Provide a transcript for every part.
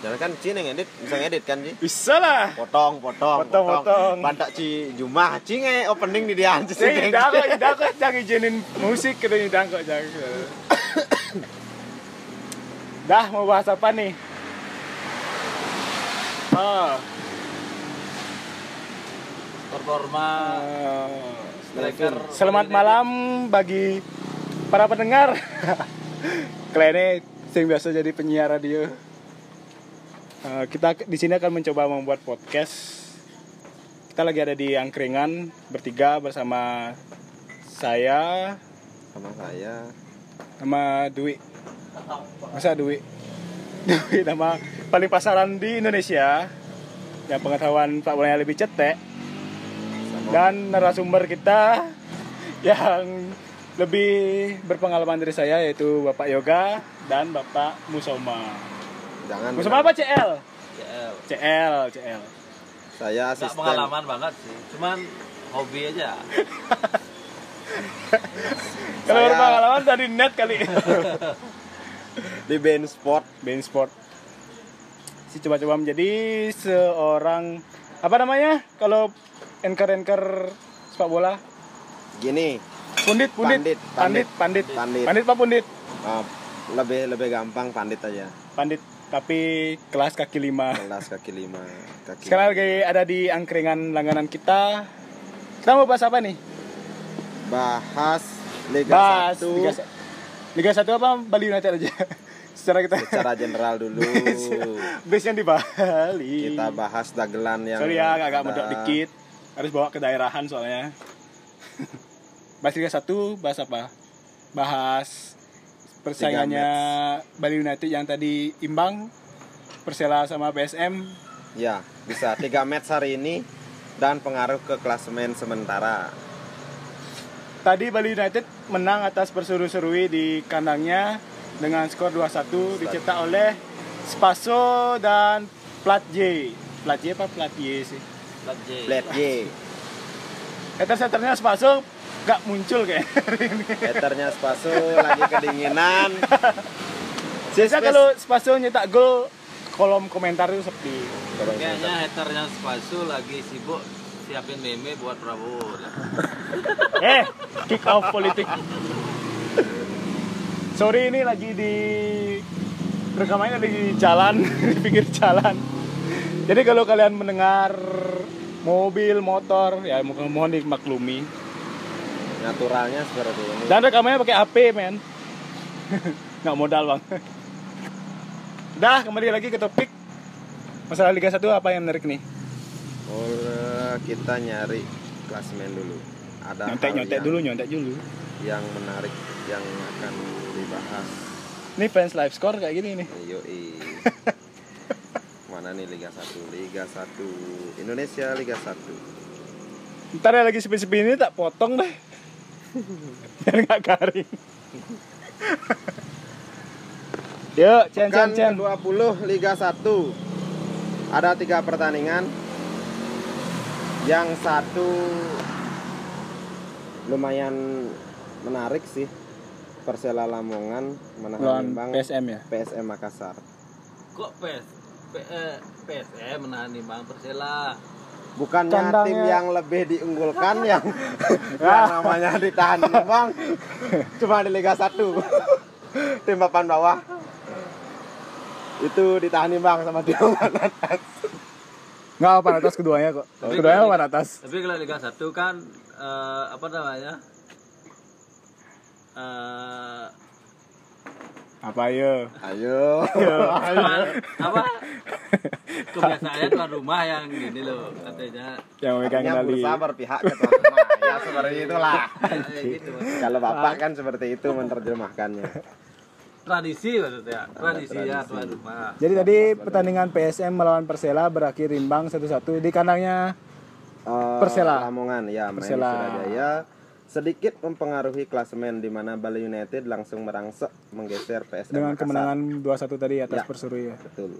Jangan kan Ci yang edit, bisa ngedit kan Ci? Bisa lah. Potong, potong, Potong, potong. Bantak Ci Jumah, Ci nge opening di dia Ci. Saya tidak kok, tidak kok, jangan izinin musik kita tidak kok, jangan. Dah mau bahas apa nih? Oh, performa striker selamat malam bagi para pendengar. Kalian sing biasa jadi penyiar radio. Eh, kita di sini akan mencoba membuat podcast. Kita lagi ada di angkringan bertiga bersama saya Sama saya. sama Dwi. Masa Dwi? Dwi nama paling pasaran di Indonesia. Yang pengetahuan Pak Bola lebih cetek Sama dan narasumber kita yang lebih berpengalaman dari saya yaitu Bapak Yoga dan Bapak Musoma. Jangan. Musoma apa CL? CL CL, CL. Saya asisten. pengalaman banget sih cuman hobi aja Kalau Saya- berpengalaman dari net kali. di band sport. Bein Sport. Si coba-coba menjadi seorang apa namanya? Kalau anchor-anchor sepak bola, Gini, pundit, pundit, Pandit, pandit, pandit, Pandit. pandit, Pak pundit, uh, lebih lebih gampang pandit aja. pandit. Tapi kelas kaki lima. Kelas kaki lima, kaki. Sekarang lagi ada di angkringan langganan kita. Kita mau bahas apa nih? bahas Liga Bahas 1 Liga, Liga 1 apa Bali United aja. Secara kita secara general dulu. base yang di Bali. Kita bahas dagelan yang Sorry ya agak ada. medok dikit. Harus bawa ke daerahan soalnya. bahas Liga 1 bahas apa? Bahas persaingannya Bali United yang tadi imbang Persela sama PSM Ya, bisa tiga match hari ini dan pengaruh ke klasemen sementara. Tadi Bali United menang atas Perseru-Serui di kandangnya dengan skor 2-1 dicetak oleh Spaso dan Plat J. Plat J apa Plat Y sih? Plat J Plat Y. Hater-haternya Spaso gak muncul kayak hari ini. Haternya Spaso lagi kedinginan. Biasa kalau Spaso nyetak gol kolom komentar itu sepi. kayaknya haternya Spasu lagi sibuk siapin meme buat Prabowo Eh, kick off politik. Sorry ini lagi di rekamannya lagi di jalan, di pinggir jalan. Jadi kalau kalian mendengar mobil, motor, ya mohon mohon dimaklumi. Naturalnya seperti ini. Dan rekamannya pakai HP, men. Nggak modal, Bang. Dah, kembali lagi ke topik. Masalah Liga 1 apa yang menarik nih? Oh, kita nyari klasemen dulu. Ada Nyontek nyontek yang, dulu, nyontek dulu. yang menarik yang akan dibahas. Ini fans live score kayak gini nih. Yoi. Mana nih Liga 1? Liga 1 Indonesia Liga 1. Ntar ya lagi sepi-sepi ini tak potong deh. Biar nggak garing. Yuk, cen cen cen. 20 Liga 1 Ada tiga pertandingan Yang satu Lumayan menarik sih Persela Lamongan menahan Lawan imbang PSM ya. PSM Makassar kok PS P, eh, PSM menahan imbang Persela Bukannya Kandangnya- tim yang lebih diunggulkan yang, yang namanya ditahan imbang Cuma di Liga 1 Tim papan bawah. Itu ditahan imbang sama tim papan atas. Nggak apa atas keduanya kok. Tapi Keduanya kalau- apa atas? tapi kalau Liga 1 kan eh, apa namanya? Eh Apa ya? Ayo. Cuman apa? Kebiasaannya tuan rumah yang gini loh katanya. Yang Artinya kendali. berusaha berpihak ke tuan rumah Ya seperti itulah. Gitu Kalau bapak kan seperti itu menerjemahkannya. Tradisi maksudnya. Tradisi ya tuan rumah. Jadi tadi pertandingan PSM melawan Persela berakhir imbang satu-satu di kandangnya Eh, Persela. Lamongan ya Persela. Surabaya sedikit mempengaruhi klasemen di mana Bali United langsung merangsek menggeser PSM dengan Makassar. kemenangan 2-1 tadi atas Ya. Perserui ya. betul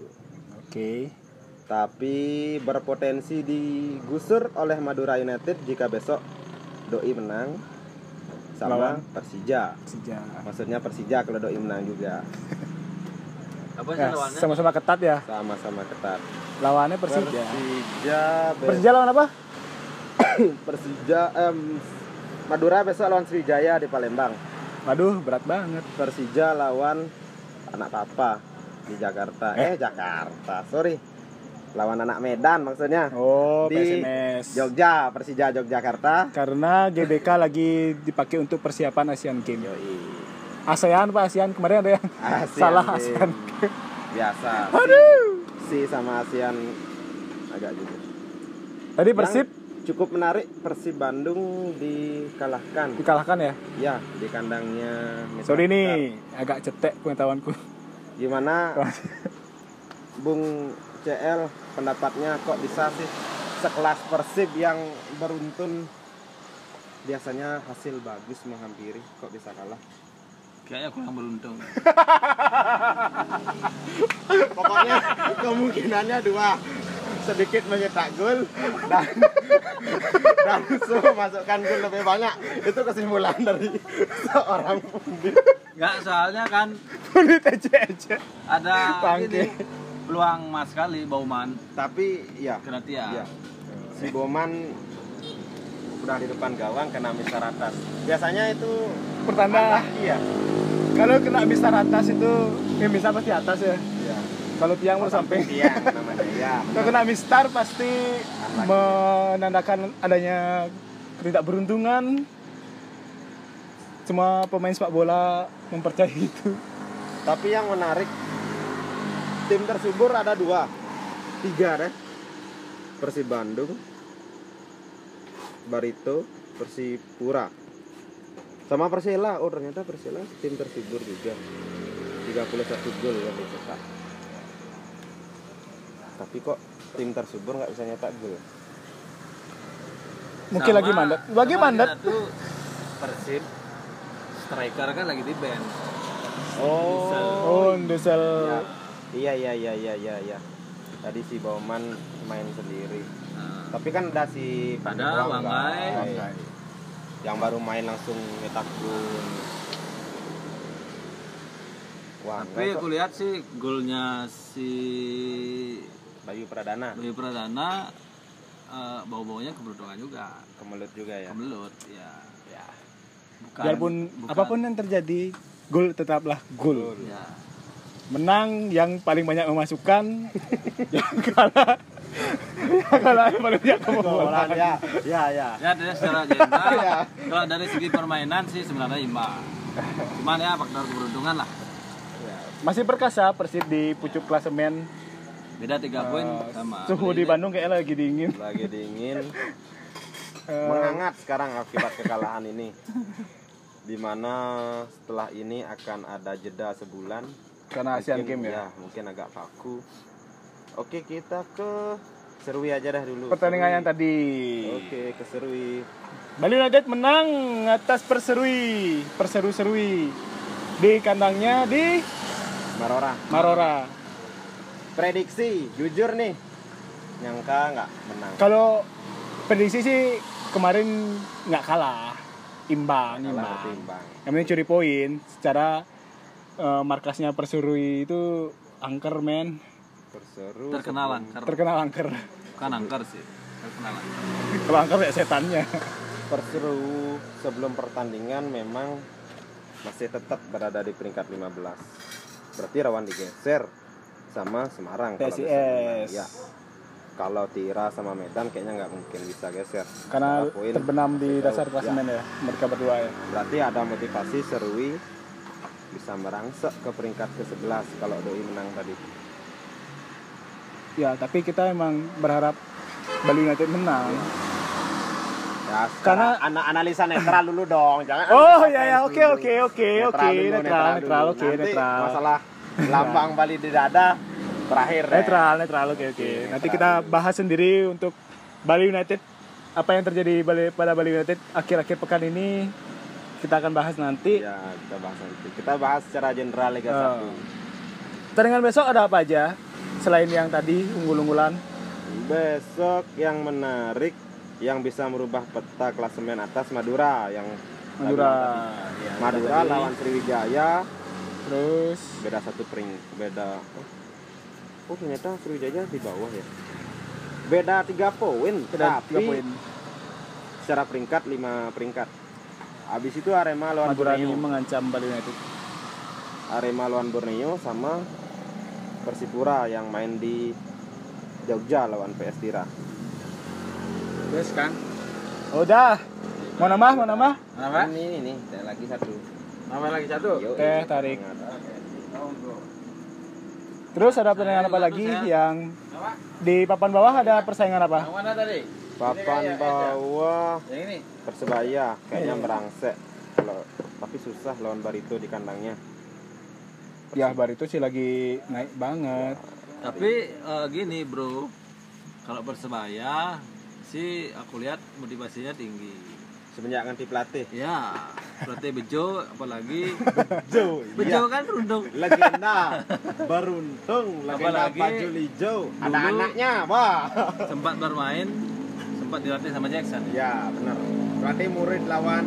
Oke. tapi berpotensi digusur oleh Madura United jika besok Doi menang sama Lawan? Persija Sejak. maksudnya Persija kalau Doi menang juga Apa Ya, lawannya? sama-sama ketat ya. Sama-sama ketat. Lawannya Persija. Persija, Persija lawan apa? Persija, em, Madura besok lawan Sriwijaya di Palembang. Waduh, berat banget. Persija lawan anak papa di Jakarta. Eh, Jakarta, sorry. Lawan anak Medan maksudnya. Oh, Di PSMS. Jogja, Persija Yogyakarta. Karena GBK lagi dipakai untuk persiapan Asian Games. Yoi. ASEAN Pak ASEAN kemarin ada yang ASEAN salah Games. ASEAN. Biasa. Aduh. Si sama ASEAN agak jujur. Tadi Persib cukup menarik Persib Bandung dikalahkan. dikalahkan ya. Ya, di kandangnya Mitra Sorry nih, agak cetek pengetahuanku. Gimana Bung CL pendapatnya kok bisa sih sekelas Persib yang beruntun biasanya hasil bagus menghampiri kok bisa kalah Kayaknya kurang beruntung. pokoknya kemungkinannya dua sedikit menyetak gol dan dan Su masukkan gol lebih banyak. Itu kesimpulan dari seorang pundit. Enggak, soalnya kan Kulit aja aja. ada Bangke. ini peluang mas sekali Bauman. Tapi ya. Berarti ya. Ya. si Boman udah di depan gawang kena misar atas biasanya itu Pertanda. iya. Kalau kena misar atas itu, ya misar pasti atas ya. iya Kalau tiang baru samping. tiang namanya ya Kalau kena mistar pasti menandakan adanya ketidakberuntungan. Semua pemain sepak bola mempercayai itu. Tapi yang menarik tim tersubur ada dua, tiga deh. Persib Bandung, Barito, Persipura, sama Persela. Oh ternyata Persela tim tersubur juga. 31 gol yang dicetak. Tapi kok tim tersubur nggak bisa nyetak gol? Mungkin lagi mandat. Lagi mandat. tuh Persib striker kan lagi di band. Oh, Dusel. Ya. Iya iya iya iya iya iya. Tadi si Bauman main sendiri. Nah, Tapi kan ada si Ada Wanggai. Wanggai. Yang baru main langsung nyetak gol. Wah, tapi aku lihat sih golnya si Bayu Pradana Bayu Pradana eh, bau-baunya keberuntungan juga. kemelut juga ya. Kemelut ya. Ya. Bukan, Biarpun bukan- apa pun yang terjadi, gol tetaplah gol. ya. Menang yang paling banyak memasukkan, yang kalah yang kalah yang paling banyak kebobolan. ya, ya, ya. Ya dari secara general, Ya. kalau dari segi permainan sih sebenarnya imbang. Cuman ya faktor keberuntungan lah. Masih perkasa Persib di pucuk klasemen. Beda tiga poin sama. suhu di Bandung kayaknya lagi dingin. Lagi dingin, Eh, menghangat sekarang akibat kekalahan ini. Di mana setelah ini akan ada jeda sebulan. karena Asian Mungkin- Games ya. mungkin agak kaku. Oke, kita ke Serui aja dah dulu. Pertandingan yang Serui. tadi. Oke, ke Serui. Bali United menang atas Perserui, Perseru-serui di kandangnya di Marora. Marora. Prediksi, jujur nih. Nyangka nggak menang. Kalau prediksi sih kemarin nggak kalah, imbang, Kalah imbang. imbang. Curi poin. Secara eh, markasnya Perserui itu angker men, Berseru. Terkenal angker. terkenal angker. Bukan angker sih. Terkenal angker. Kalau angker ya setannya. Perseru sebelum pertandingan memang masih tetap berada di peringkat 15. Berarti rawan digeser sama Semarang kalau. PSIS. Ya. Kalau Tira sama Medan kayaknya nggak mungkin bisa geser. Karena poin terbenam di dasar klasemen ya, mereka berdua ya. Berarti ada motivasi Serui bisa merangsek ke peringkat ke-11 kalau Doi menang tadi. Ya, tapi kita emang berharap Bali United menang. Ya, Karena- ana- analisa netral dulu dong, jangan Oh ya ya oke oke oke oke netral netral oke netral. Masalah lambang Bali di dada terakhir deh. Netral netral oke oke. Oke, Nanti netral kita dulu. bahas sendiri untuk Bali United apa yang terjadi Bali- pada Bali United akhir-akhir pekan ini kita akan bahas nanti. Ya, kita bahas nanti. Kita bahas secara general Liga Oh. 1. Pertandingan besok ada apa aja selain yang tadi unggul-unggulan? Besok yang menarik yang bisa merubah peta klasemen atas Madura yang Madura. tadi. Madura lawan Sriwijaya Terus beda satu pering beda oh, oh ternyata Sriwijaya di bawah ya beda tiga poin beda tapi 3 poin. secara peringkat lima peringkat habis itu Arema lawan Madurani Borneo mengancam Bali United. Arema lawan Borneo sama Persipura yang main di Jogja lawan PS Tira Terus kan? Udah. Mau nambah? Mau nambah? Apa? ini ini ada lagi satu Nama lagi satu. Oke, tarik. Terus ada pertandingan apa lagi yang di papan bawah ada persaingan apa? Yang mana tadi? papan bawah Yang ini. Persebaya kayaknya Iya. merangsek kalau tapi susah lawan Barito di kandangnya Ya Bar itu sih lagi naik banget. Tapi eh, gini bro, kalau persebaya sih aku lihat motivasinya tinggi. Semenjak ganti pelatih. Ya, berarti Bejo apalagi? Jo Bejo kan rundung. legenda beruntung legenda Apalagi baju hijau. ada anaknya wah. Sempat bermain, sempat dilatih sama Jackson. ya benar. Berarti murid lawan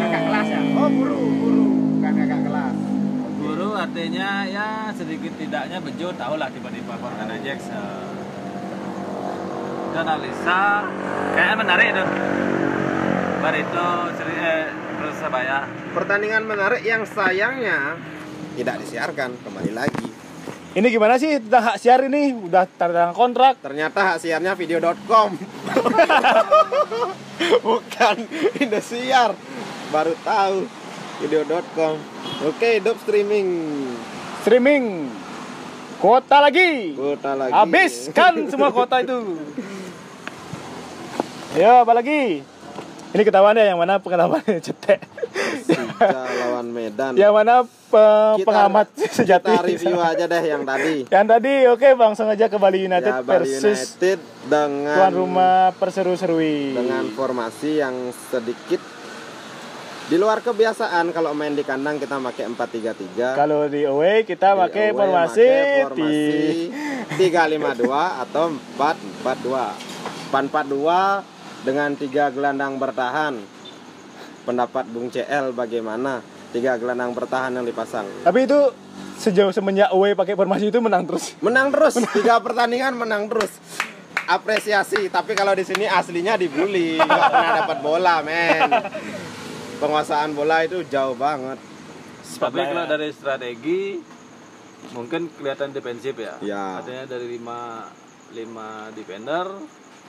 kakak kelas ya? Oh guru guru. Bukan kakak kelas. Guru artinya ya sedikit tidaknya Bejo tahu lah tiba-tiba Cortana Jackson. Dan Alisa kayaknya menarik itu. Barito Seri eh, Persebaya. pertandingan menarik yang sayangnya tidak disiarkan kembali lagi Ini gimana sih tentang hak siar ini? Udah tanda kontrak. ternyata hak siarnya video.com bukan Indosiar baru tahu video.com oke hidup streaming Streaming. Kota lagi. kota lagi Habiskan semua kota itu. Ya, apa lagi? Ini ketahuan ya yang mana pengalaman cetek. Persija lawan Medan yang mana pe- Kita- pengamat sejati. kita review aja deh yang tadi Yang tadi oke langsung aja ke Bali United ya Bali versus United dengan tuan rumah perseru-serui. dengan formasi yang sedikit di luar kebiasaan kalau main di kandang kita pakai 4-3-3 Kalau di away kita Di pakai away formasi, formasi 352 atau 442 442 dengan tiga gelandang bertahan pendapat Bung CL bagaimana? Tiga gelandang bertahan yang dipasang. Tapi itu sejauh semenjak away pakai formasi itu menang terus. menang terus. Tiga pertandingan menang terus. Apresiasi tapi kalau di sini aslinya dibully. Nggak pernah dapat bola men. Penguasaan bola itu jauh banget. Tapi kalau dari strategi mungkin kelihatan defensif ya. Ya. Artinya dari 5 5 defender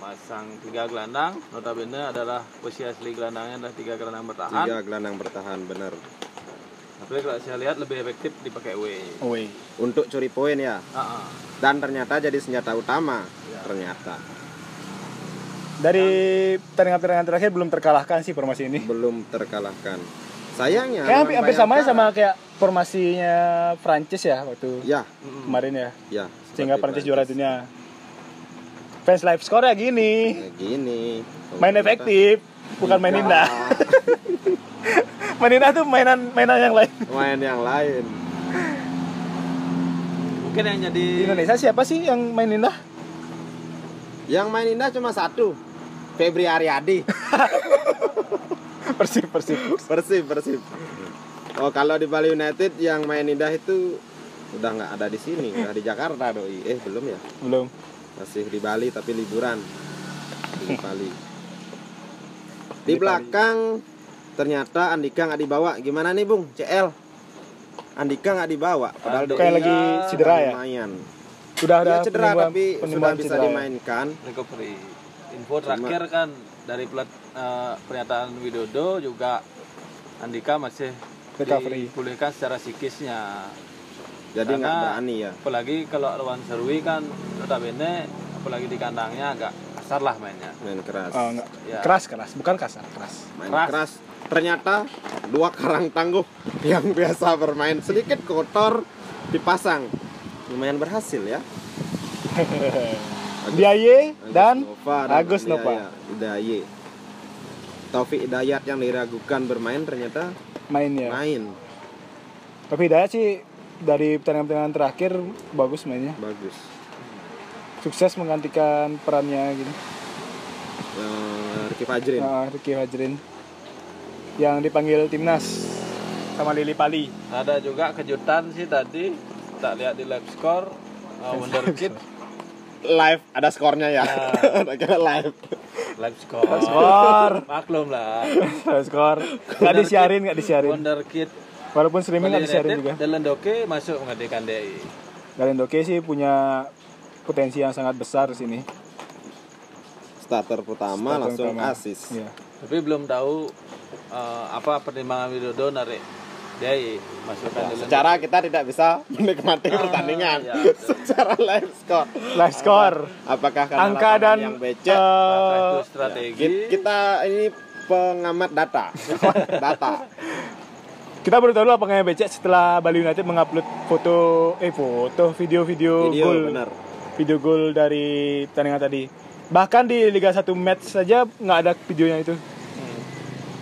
masang tiga gelandang notabene adalah posisi asli gelandangnya adalah tiga gelandang bertahan tiga gelandang bertahan bener tapi kalau saya lihat lebih efektif dipakai away Away. untuk curi poin ya Ah, ah. dan ternyata jadi senjata utama ternyata Dari pertandingan-pertandingan terakhir belum terkalahkan sih formasi ini. belum terkalahkan sayangnya Kayak hampir, hampir sama sama kayak formasinya Prancis ya waktu ya kemarin ya. ya Sehingga Prancis juara dunia. Fans live score ya gini. Kayak gini Main efektif, bukan main indah. main indah tuh mainan mainan yang lain. main yang lain mungkin yang jadi Di Indonesia siapa sih yang main indah? yang main indah cuma satu Febri Aryadi Persib, Persib. Persib Persib oh kalau di Bali United yang main indah itu udah nggak ada di sini udah di Jakarta doi eh belum ya Belum. Masih di Bali tapi liburan di Bali. Di belakang ternyata Andika nggak dibawa. Gimana nih Bung? CL Andika nggak dibawa padahal Andika doi lagi cedera ya? lumayan Sudah ada dia cedera penyembuhan- tapi sudah bisa cedera ya? dimainkan. Recovery. Info terakhir kan dari pelat, eh, pernyataan Widodo juga Andika masih Recovery. dipulihkan secara psikisnya jadi nggak berani ya apalagi kalau lawan Serui kan notabene apalagi di kandangnya agak kasar lah mainnya main keras Oh, enggak. Ya. Keras, keras, bukan kasar, keras. main keras. keras. ternyata dua karang tangguh yang biasa bermain sedikit kotor dipasang lumayan berhasil ya Diaye dan Nova Agus. Nova. Hidayat. Taufik Hidayat yang diragukan bermain ternyata main ya. main Tapi Hidayat sih dari pertandingan-pertandingan terakhir bagus mainnya. bagus Sukses menggantikan perannya gitu. Eh, Ricky Fajrin Nah, Ricky Fajrin yang dipanggil timnas. sama Lili Pali. Ada juga kejutan sih tadi tak lihat di live score uh, Wonderkid Live ada skornya ya. Ah. Kira live. live score. Skor. Maklum lah. Skor. Nggak disiarin, nggak disiarin. Wonderkid Walaupun streaming nggak Bali disiarin juga. dan Lendoke masuk menggantikan DI. Galen Doke sih punya potensi yang sangat besar di sini. Starter pertama Starter langsung utama. asis. Iya. Tapi belum tahu uh, apa pertimbangan Widodo narik DI masukkan di Lendoke. Secara kita tidak bisa menikmati pertandingan iya, betul. secara live score. Live score. Apakah karena Angka dan yang becek? Itu strategi? Ki- kita ini pengamat data. data. Kita baru tahu apakah becek setelah Bali United mengupload foto eh foto video-video Video gol benar. video gol dari pertandingan tadi. Bahkan di Liga 1 match saja nggak ada videonya itu.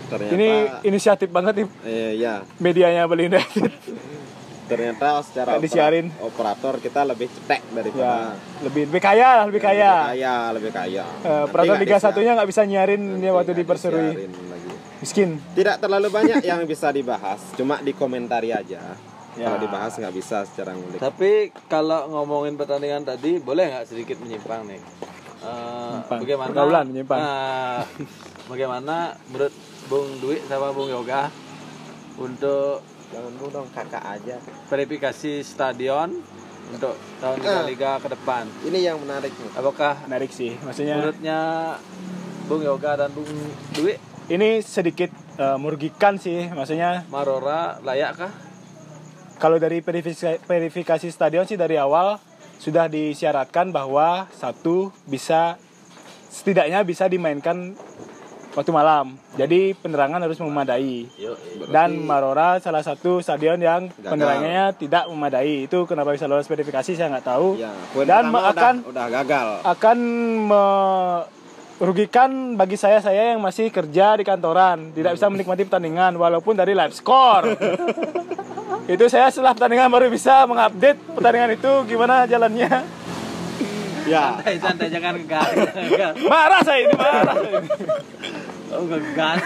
Ternyata Ini inisiatif banget nih eh, ya, medianya Bali United. ternyata secara Nggak disiarin. operator kita lebih cetek ya, daripada lebih lebih kaya lah, lebih kaya. lebih kaya, lebih kaya. Peraturan nggak Liga satunya nggak bisa nyiarin dia waktu diperserui. Miskin. Tidak terlalu banyak yang bisa dibahas, cuma dikomentari aja. Ya. Kalau dibahas nggak bisa secara ngulik. Tapi kalau ngomongin pertandingan tadi, boleh nggak sedikit menyimpang nih? Eh, Menyimpang. bagaimana? Pergaulan menyimpang. Nah, bagaimana menurut Bung Dwi sama Bung Yoga untuk Jangan dulu dong kakak aja. verifikasi stadion untuk tahun Liga, Ah. Liga ke depan? Ini yang menarik nih. Apakah Menarik sih. Maksudnya menurutnya Bung Yoga dan Bung Dwi ini sedikit eh, merugikan sih. Maksudnya Marora layakkah? kalau dari verifikasi, verifikasi stadion sih dari awal sudah disyaratkan bahwa satu bisa setidaknya bisa dimainkan waktu malam. Jadi penerangan harus memadai. Dan Marora salah satu stadion yang Gagal. penerangannya tidak memadai. Itu kenapa bisa lolos verifikasi saya nggak tahu. Ya, Dan akan- udah, udah gagal. Akan merugikan bagi saya saya yang masih kerja di kantoran tidak bisa menikmati pertandingan walaupun dari live score. itu saya setelah pertandingan baru bisa mengupdate pertandingan itu gimana jalannya. Ya, santai santai jangan gegas. Marah saya ini marah. saya ini. Oh, gegas.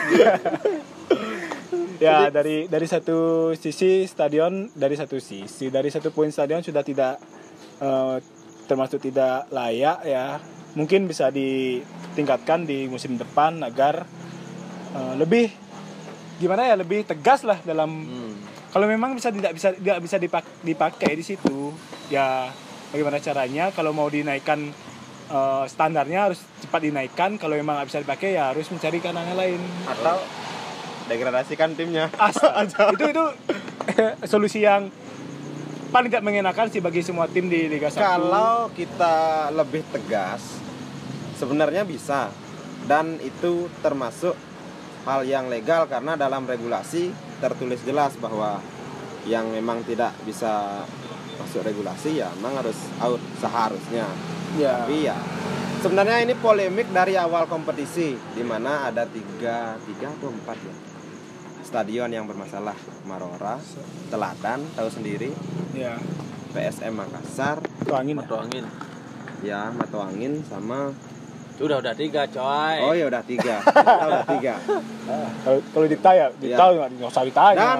ya dari dari satu sisi stadion dari satu sisi dari satu poin stadion sudah tidak eh, termasuk tidak layak ya mungkin bisa ditingkatkan di musim depan agar eh, lebih gimana ya lebih tegas lah dalam Hmm. kalau memang bisa tidak bisa tidak bisa dipak- dipakai di situ ya bagaimana caranya kalau mau dinaikkan eh, standarnya harus cepat dinaikkan kalau memang nggak bisa dipakai ya harus mencari kanan yang lain atau degradasikan timnya. Astaga. itu itu solusi yang paling tidak mengenakan sih bagi semua tim di Liga 1. Kalau kita lebih tegas, sebenarnya bisa. Dan itu termasuk hal yang legal karena dalam regulasi tertulis jelas bahwa yang memang tidak bisa masuk regulasi ya memang harus out seharusnya. ya. Tapi ya sebenarnya ini polemik dari awal kompetisi di mana ada tiga tiga atau empat ya stadion yang bermasalah Marora, Teladan tahu sendiri, Ya. PSM Makassar, Itu angin. ya? Matu angin. ya Mato Angin sama Udah udah tiga coy. oh ya udah tiga, kita udah tiga Kalau kalau ditanya, ditahu nggak nggak usah ditanya. dan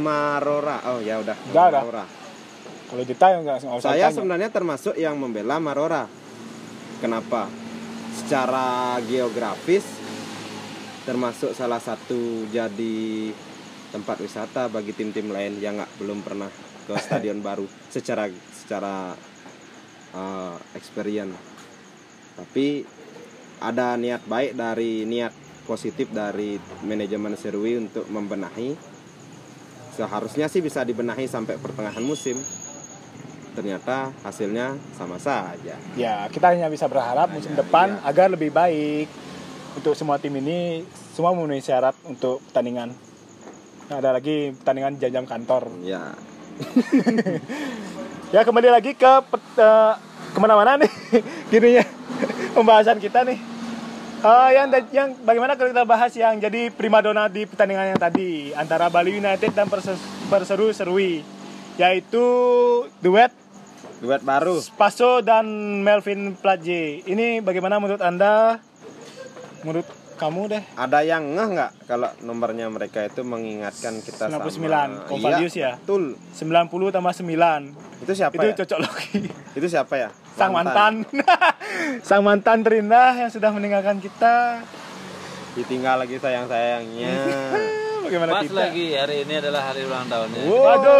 Marora, oh ya udah Udah. Marora. Kalau ditanya nggak nggak usah Saya ditanya. sebenarnya termasuk yang membela Marora. Kenapa? Secara geografis termasuk salah satu jadi tempat wisata bagi tim-tim lain yang nggak belum pernah ke stadion baru secara secara uh, experience. Tapi ada niat baik dari niat positif dari manajemen Serui untuk membenahi. Seharusnya sih bisa dibenahi sampai pertengahan musim ternyata hasilnya sama saja. Ya, kita hanya bisa berharap musim depan iya. agar lebih baik untuk semua tim ini semua memenuhi syarat untuk pertandingan. Nah, ada lagi pertandingan jam-jam kantor. Ya, Ya kembali lagi ke eh, ke mana-mana nih gini ya pembahasan kita nih. Eh, yang yang bagaimana kalau kita bahas yang jadi primadona di pertandingan yang tadi antara Bali United dan Perse- Perseru Serui yaitu duet duet baru. Spaso dan Melvin Plaje. Ini bagaimana menurut Anda? Menurut kamu deh. Ada yang ngeh nggak kalau nomornya mereka itu mengingatkan kita 99, sama Convalius iya, ya? Betul. 90 tambah 9. Itu siapa itu ya? cocok logi. Itu siapa ya? Sang mantan. Sang mantan terindah yang sudah meninggalkan kita. Ditinggal lagi sayang-sayangnya. Bagaimana Pas kita? lagi hari ini adalah hari ulang tahunnya. Wow. Waduh,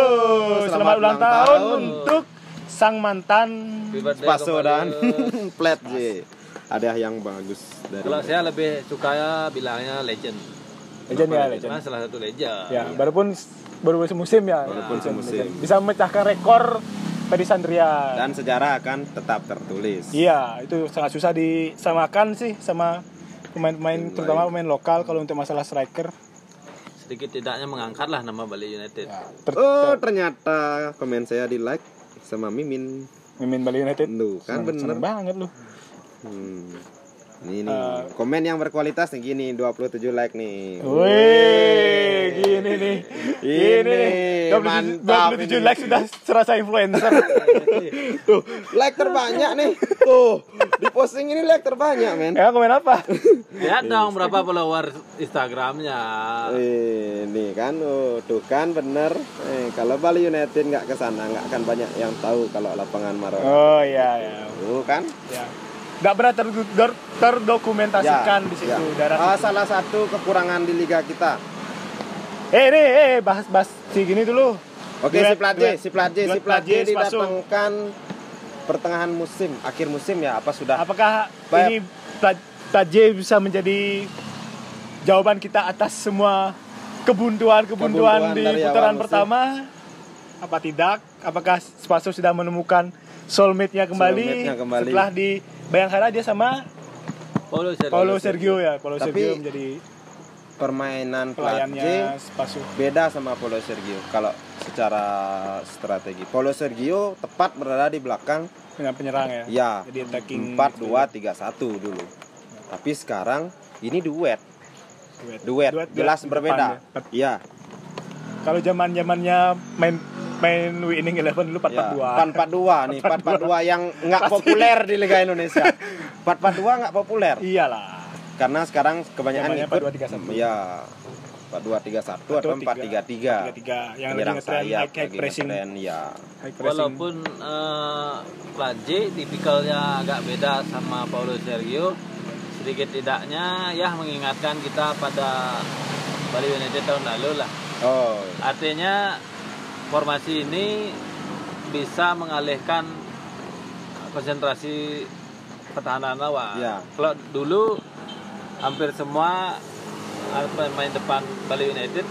Selamat selamat, ulang tahun, tahun. untuk sang mantan. Spaso dan plat J. Ada yang bagus dari Kalau saya lebih suka ya bilangnya legend. Legend ya, Kenapa legend. Karena salah satu legend. Ya, walaupun baru semusim ya. Walaupun semusim. legend. Bisa memecahkan rekor Pedi Sandria. dan sejarah akan tetap tertulis. Iya, itu sangat susah disamakan sih sama pemain-pemain terutama pemain lokal kalau untuk masalah striker. Sedikit tidaknya mengangkatlah nama Bali United. Ya, ter- Oh, ternyata komen saya di like sama Mimin. Mimin Bali United. Lu kan Seneng- bener. seneng banget lu. Hmm. Ini nih, Eh. komen yang berkualitas nih gini 27 like nih. Wih, gini nih. Ini, nih. 27 mantap 27 ini. like sudah serasa influencer. Tuh, like terbanyak nih. Tuh, di posting ini like terbanyak, men. ya, komen apa? Lihat dong berapa follower Instagramnya. Ini kan, oh, tuh kan bener. Eh, kalau Bali United nggak ke sana nggak akan banyak yang tahu kalau lapangan Maroon. Oh iya ya. Tuh kan? Ya. Nggak pernah ter- ter- terdokumentasikan di situ daerah Ah, situ. salah satu kekurangan di liga kita. Eh, nih, eh, bahas-bahas si gini dulu. Oke, Duet- si duet- si duet si Spaso. didatangkan pertengahan musim, akhir musim ya apa sudah? Apakah Baik. ini J bisa menjadi jawaban kita atas semua kebuntuan-kebuntuan Kebuntuan di dari awal putaran musim. pertama? Apa tidak? Apakah Spaso sudah menemukan soulmate-nya kembali, Soulmate-nya kembali. setelah di Bayangkara dia sama Paulo Sergio. Paulo Sergio ya, Paulo Tapi Sergio menjadi Permainan Plat J pelayannya Spaso. beda sama Paulo Sergio kalau secara strategi. Paulo Sergio tepat berada di belakang dengan penyerang ya. ya Jadi attacking 4 2 3 1 dulu. Tapi sekarang ini duet. Duet. Duet, Duet, jelas duet berbeda. depan Iya. Kalau zaman-zamannya main main winning eleven dulu 4 Ya, 4 442 nih, 442 yang nggak populer di Liga Indonesia. 442 nggak populer Iyalah. karena sekarang kebanyakan Zamannya ikut 4231. ya 4231 atau 433. 433 yang lagi ngetren sayap, high, high lagi pressing. ngetren, ya. High pressing. Walaupun eh, J tipikalnya agak beda sama Paulo Sergio, sedikit tidaknya ya mengingatkan kita pada Bali United tahun lalu lah. Oh, Artinya formasi ini bisa mengalihkan konsentrasi pertahanan lawan. Ya. Kalau dulu hampir semua eh, pemain depan Bali United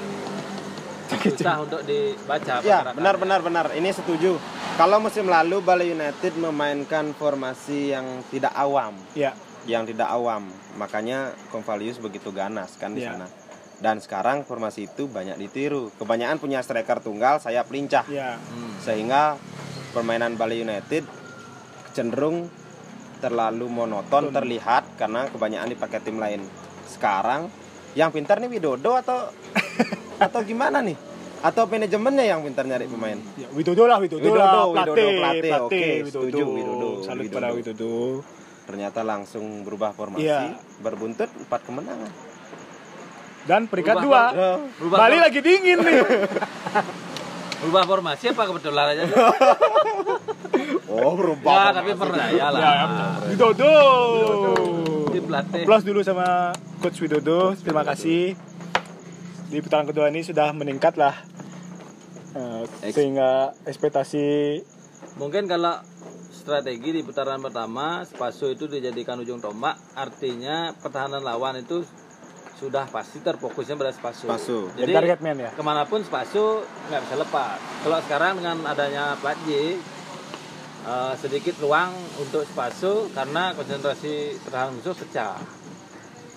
susah untuk dibaca. ya benar benar benar. Ini setuju. Kalau musim lalu Bali United memainkan formasi yang tidak awam, Ya, yang tidak awam, makanya Convalius begitu ganas kan di Ya. sana. Dan sekarang formasi itu banyak ditiru. Kebanyakan punya striker tunggal, sayap lincah. ya. Hmm. sehingga permainan Bali United cenderung terlalu monoton terlihat karena kebanyakan dipakai tim lain. Sekarang yang pintar nih Widodo atau atau gimana nih? Atau manajemennya yang pintar nyari pemain? Ya, Widodo lah, Widodo, Widodo, lah, Widodo, Plate, Plate, oke, Widodo. setuju, Widodo, Salut Widodo. pada Widodo. Ternyata langsung berubah formasi, Iya. berbuntut empat kemenangan. Dan peringkat Berubah, dua, Berubah Bali for- lagi dingin nih. berubah formasi apa kebetulan aja? oh berubah. ya, formasi. tapi percaya lah. ya, Widodo. Tim pelatih. Plus dulu sama Coach Widodo, terima kasih. Di putaran kedua ini sudah meningkat lah. Eh, Ex- sehingga ekspektasi Mungkin kalau strategi di putaran pertama Spaso itu dijadikan ujung tombak, artinya pertahanan lawan itu sudah pasti terfokusnya pada Spaso. Spaso. jadi target man ya. ke mana pun Spaso nggak bisa lepas. Kalau sekarang dengan adanya Plat J, eh, sedikit ruang untuk Spaso karena konsentrasi pertahanan musuh pecah.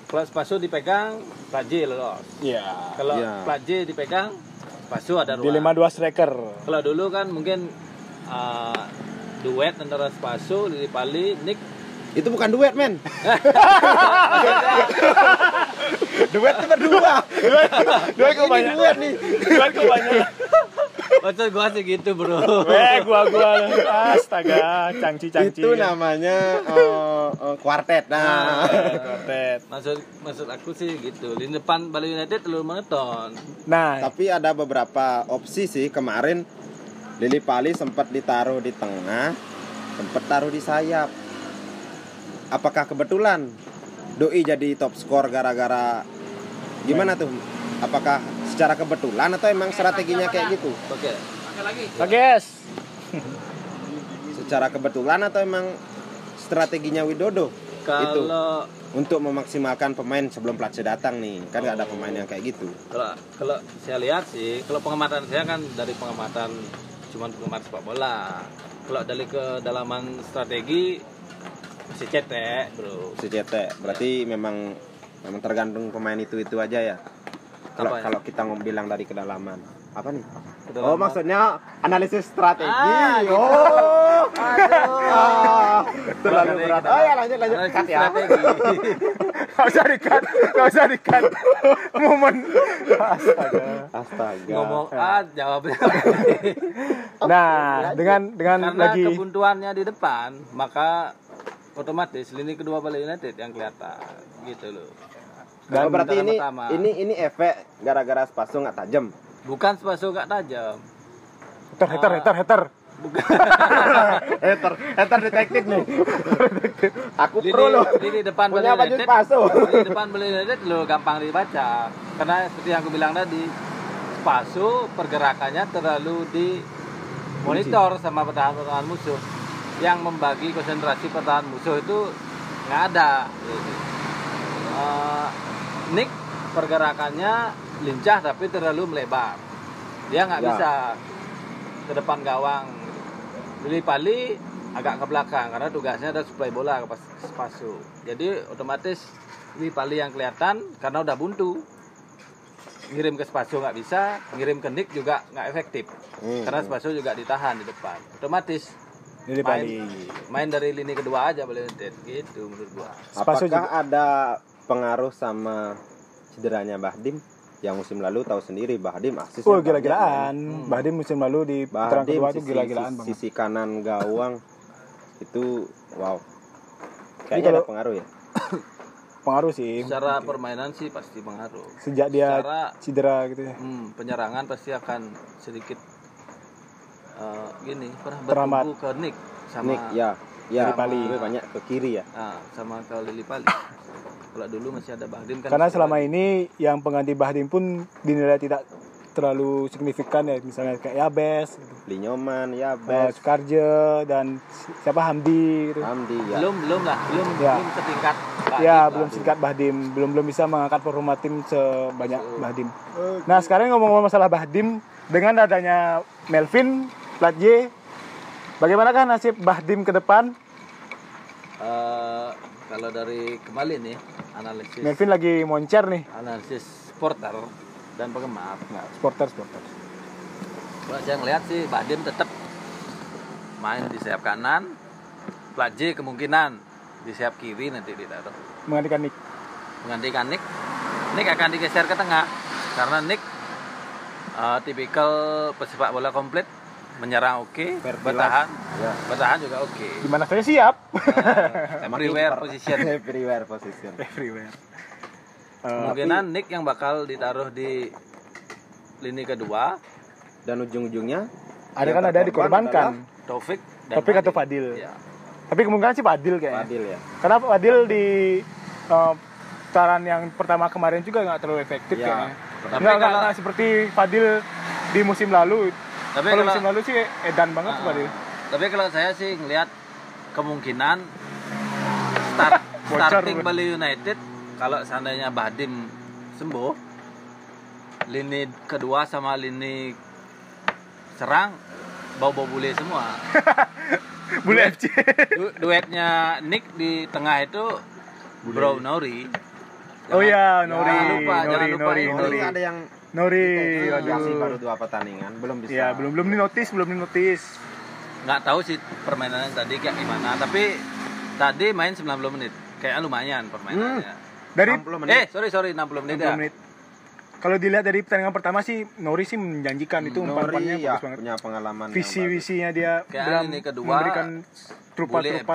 Kalau Spaso dipegang, Plat J lolos. Iya. Kalau Iya. Plat J dipegang, Spaso ada ruang. Dilema dua striker. Kalau dulu kan mungkin uh, duet antara Spaso, Lili Pali, Nick. Itu bukan duet, men. duet itu berdua. Dua Ini kebanyakan. duet nih. Dua kebanyakan. Maksud gua sih gitu, Bro. Eh, gua gua astaga, cangci cangci. Itu namanya eh, eh, kuartet. Nah, Quartet. Maksud maksud aku sih gitu. Di depan Bali United lu menonton. Nah, tapi ada beberapa opsi sih kemarin Lili Pali sempat ditaruh di tengah, sempat taruh di sayap. Apakah kebetulan Doi jadi top skor gara-gara gimana tuh? Apakah secara kebetulan atau emang strateginya kayak gitu? Oke. Pak Ges. Secara kebetulan atau emang strateginya Widodo? Itu Kalau untuk memaksimalkan pemain sebelum Platse datang nih. Kan nggak ada pemain yang kayak gitu. kalau kalau saya lihat sih, kalau pengamatan saya kan dari pengamatan cuman pengamatan sepak bola. Kalau dari kedalaman strategi masih cetek, Bro. Si Cete, berarti memang memang tergantung pemain itu itu aja ya. Kalau ya? kalau kita ngomong bilang dari kedalaman. Apa nih? Kedalaman. Oh, maksudnya analisis strategi. Ah, gitu. Oh. Aduh. Ah, terlalu berat. Oh ya lanjut lanjut Analisis cut ya. strategi. Gak usah dikat, gak usah dikat. Momen. Astaga. Astaga. Ngomong A, jawabnya B. Nah, dengan dengan Karena lagi kebuntuannya di depan, maka otomatis lini kedua Bali United yang kelihatan gitu loh. Dan berarti ini pertama-tama. ini ini efek gara-gara spaso nggak tajam. Bukan sepaso gak tajam. hater hater hater hater. Hater, hater detektif nih. Aku Lini, pro loh. lini depan Bali Punya United. spaso. Lini depan Bali United lo gampang dibaca. Karena seperti yang aku bilang tadi, Spaso pergerakannya terlalu di monitor sama pertahanan-pertahanan musuh yang membagi konsentrasi pertahanan musuh itu nggak ada. Eh, Nick pergerakannya lincah tapi terlalu melebar dia nggak Ya. bisa ke depan gawang Lili Pali agak ke belakang karena tugasnya ada supply bola ke pas- Spaso jadi otomatis Lili Pali yang kelihatan karena udah buntu ngirim ke Spaso nggak bisa ngirim ke Nick juga nggak efektif Hmm. karena Spaso juga ditahan di depan otomatis Lili main, Pali. main dari lini kedua aja boleh United gitu menurut gua Apakah juga. ada pengaruh sama cederanya Bahdim yang musim lalu tahu sendiri Bahdim asis Oh gila-gilaan. Hmm. Bahdim musim lalu di putaran kedua itu sisi, gila-gilaan sisi, banget. sisi kanan gawang itu wow kayaknya kalau- ada pengaruh ya Pengaruh sih. secara permainan sih pasti pengaruh Sejak dia secara cedera gitu ya. hmm, penyerangan pasti akan sedikit eh, gini pernah Teramat. bertumbuh ke Nick sama Nick ya ya Lili Pali. lebih banyak ke kiri ya ah, sama ke Lili Pali kalau dulu masih ada Bahdim kan Karena selama ada- ini yang pengganti Bahdim pun dinilai tidak terlalu signifikan ya misalnya kayak Yabes, gitu. Linyoman Eh, Bes Sukarjo dan si- siapa Hamdi gitu. Hamdi ya belum belum lah belum Ya. belum setingkat Bahdim Ya, belum singkat Bahdim, belum belum bisa mengangkat performa tim sebanyak Bahdim. Nah, sekarang ngomong-ngomong masalah Bahdim, dengan adanya Melvin, Plat J, bagaimanakah nasib Bahdim ke depan? Eh, kalau dari kembali nih analisis Melvin lagi moncer nih. analisis supporter dan penggemar Nah, supporter supporter. Kalau saya ngeliat sih Bahdim tetap main di sayap kanan, Plat J kemungkinan di sayap kiri nanti ditaruh. Menggantikan Nick. Menggantikan Nick, Nick akan digeser ke tengah karena Nick eh, tipikal pesepak bola komplit, menyerang oke, Vertilas. bertahan, ya bertahan juga oke. Di mana saya siap. Eh, everywhere position. everywhere position Everywhere. Eh, Kemungkinan Nick yang bakal ditaruh di lini kedua, dan ujung-ujungnya ada yang kan ada dikorbankan. Taufik dan Taufik atau Fadil. Ya. Tapi kemungkinan sih Fadil kayaknya. Fadil ya Karena Fadil di eh, putaran yang pertama kemarin juga nggak terlalu efektif Ya. kayaknya. Tapi Nggak, nggak, kalau- nggak seperti Fadil di musim lalu. Tapi kalau kalau- musim lalu sih edan banget tuh Ah, Fadil. Tapi kalau saya sih ngelihat kemungkinan start starting. Bali United kalau seandainya Bahdim sembuh lini kedua sama lini serang bau-bau bule semua. Bule FC. Du- duetnya Nick di tengah itu Bro Nori. Oh iya, Jangan Nori, lupa, jangan Nori, lupa Nori, ini. Nori. ada yang Nori, kasih baru aduh. dua pertandingan belum bisa Iya, belum belum di notice, belum di notice. Nggak tahu sih permainannya tadi kayak gimana, tapi tadi main 90 menit. Kayaknya lumayan permainannya. Dari 60 menit Eh, sorry sorry 60 menit 60 ya. menit. kalau dilihat dari pertandingan pertama sih Nori sih menjanjikan itu umpan-umpannya Nori ya bagus banget. punya pengalaman yang Visi bagus. visinya dia Kayak dalam ini kedua, memberikan trupa-trupa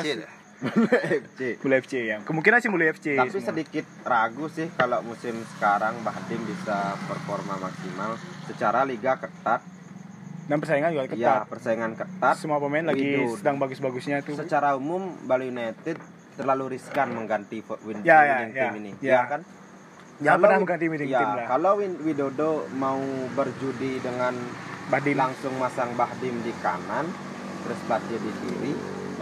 FC. Bule FC ya. Kemungkinan sih Bule FC. Tapi semua. sedikit ragu sih kalau musim sekarang Bahdim bisa performa maksimal secara liga ketat. Dan persaingan juga ketat. Ya, persaingan ketat. Semua pemain lagi Widul. sedang bagus-bagusnya tuh. Secara umum Bali United terlalu riskan mengganti win, Ya, ya, ya. team ini. Ya. Ya kan? Jangan pernah mengganti winning ya, team lah. Kalau Win- Widodo mau berjudi dengan Badim. langsung masang Bahdim di kanan, terus Bahdim di kiri,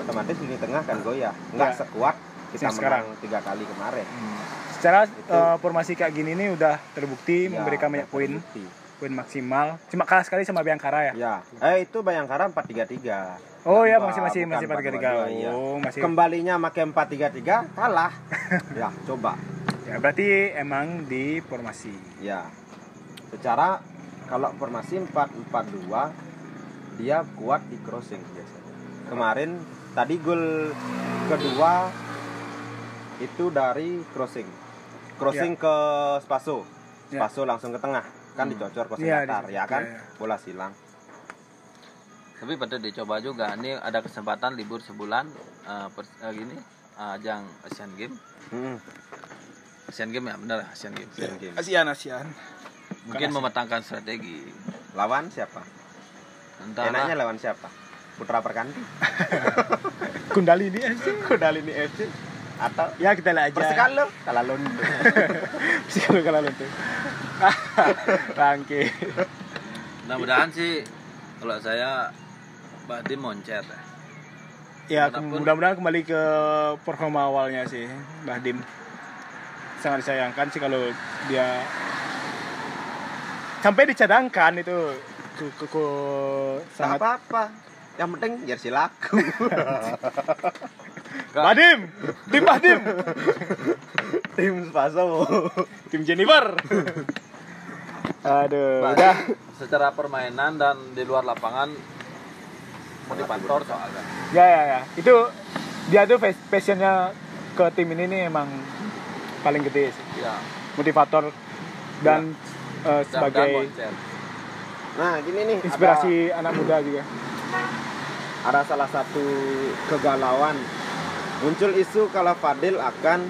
otomatis lini tengah kan goyah. Nggak Ya. sekuat kita sekarang. tiga kali kemarin. Hmm. Secara Itu. eh, formasi kayak gini nih udah terbukti Ya, memberikan banyak poin, poin maksimal. Cuma kalah sekali sama Bayangkara ya. Ya, eh itu Bayangkara 433. Oh ya masih masih masih 4-3. 4-2-2, iya. Oh, masih. Kembalinya pakai 433 kalah. ya, coba. Ya, berarti emang di formasi. Ya. Secara kalau formasi 442 dia kuat di crossing biasanya. Kemarin tadi gol kedua itu dari crossing. Crossing ke Spaso. Ya. Spaso langsung ke tengah. Kan dicocor crossing Iya, datar, di- ya kan? iya, iya. Bola silang. Tapi pada dicoba juga. Ini ada kesempatan libur sebulan eh, pers- eh, gini ajang Asian Game. Hmm. Asian Game ya benar Asian Game. Asian Games. Asian Asian. Mungkin mematangkan strategi. Lawan siapa? Entahlah. Enaknya lawan siapa? Putra Perkanti Kundali ini FC. Kudalini FC atau Ya kita lihat aja. Persekalo kalah Londo. Persekalo kalah tuh. Bangke. Mudah-mudahan sih kalau saya Badim moncer. Ya mudah-mudahan kembali ke performa awalnya sih Bahdim. Sangat disayangkan sih kalau dia sampai dicadangkan itu ku, ku, ku- Tak sangat apa-apa. Yang penting jersey laku. Bahdim, tim Bahdim, Tim Spaso. tim Jennifer. Aduh, udah. Secara permainan dan di luar lapangan motivator soalnya. Ya ya ya. Itu dia tuh pas- passionnya ke tim ini nih emang paling gede sih. Ya. Motivator dan Dan, dan sebagai moncer. Nah, gini nih. ada- inspirasi anak muda juga. Ada, salah satu kegalauan. Muncul isu kalau Fadil akan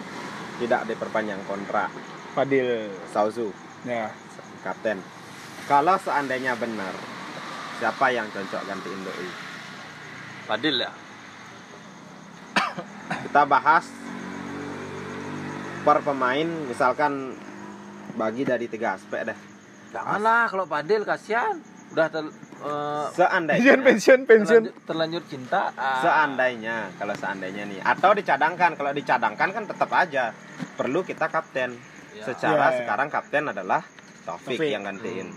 tidak diperpanjang kontrak. Fadil. Sauzu, Ya. kapten. Kalau seandainya benar, siapa yang cocok gantiin Doi? Fadil ya. Kita bahas per pemain, misalkan bagi dari tiga aspek deh. Janganlah kalau Fadil kasihan. Udah ter, eh, Seandainya, pensiun pensiun terlanjur, terlanjur cinta. ah. seandainya, kalau seandainya nih, atau dicadangkan, kalau dicadangkan kan tetap aja perlu kita kapten. Ya. Secara Ya, ya. sekarang kapten adalah Taufik, Taufik. yang gantiin.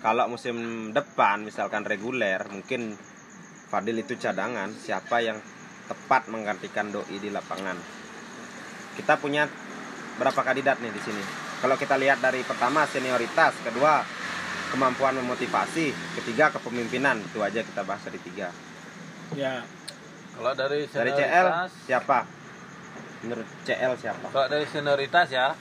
Kalau musim depan misalkan reguler, mungkin Fadil itu cadangan, siapa yang tepat menggantikan Doi di lapangan. Kita punya berapa kandidat nih di sini? Kalau kita lihat dari pertama senioritas, kedua kemampuan memotivasi, ketiga kepemimpinan, itu aja kita bahas dari tiga. ya Kalau dari Dari CL siapa? Menurut CL siapa? kalau dari senioritas ya.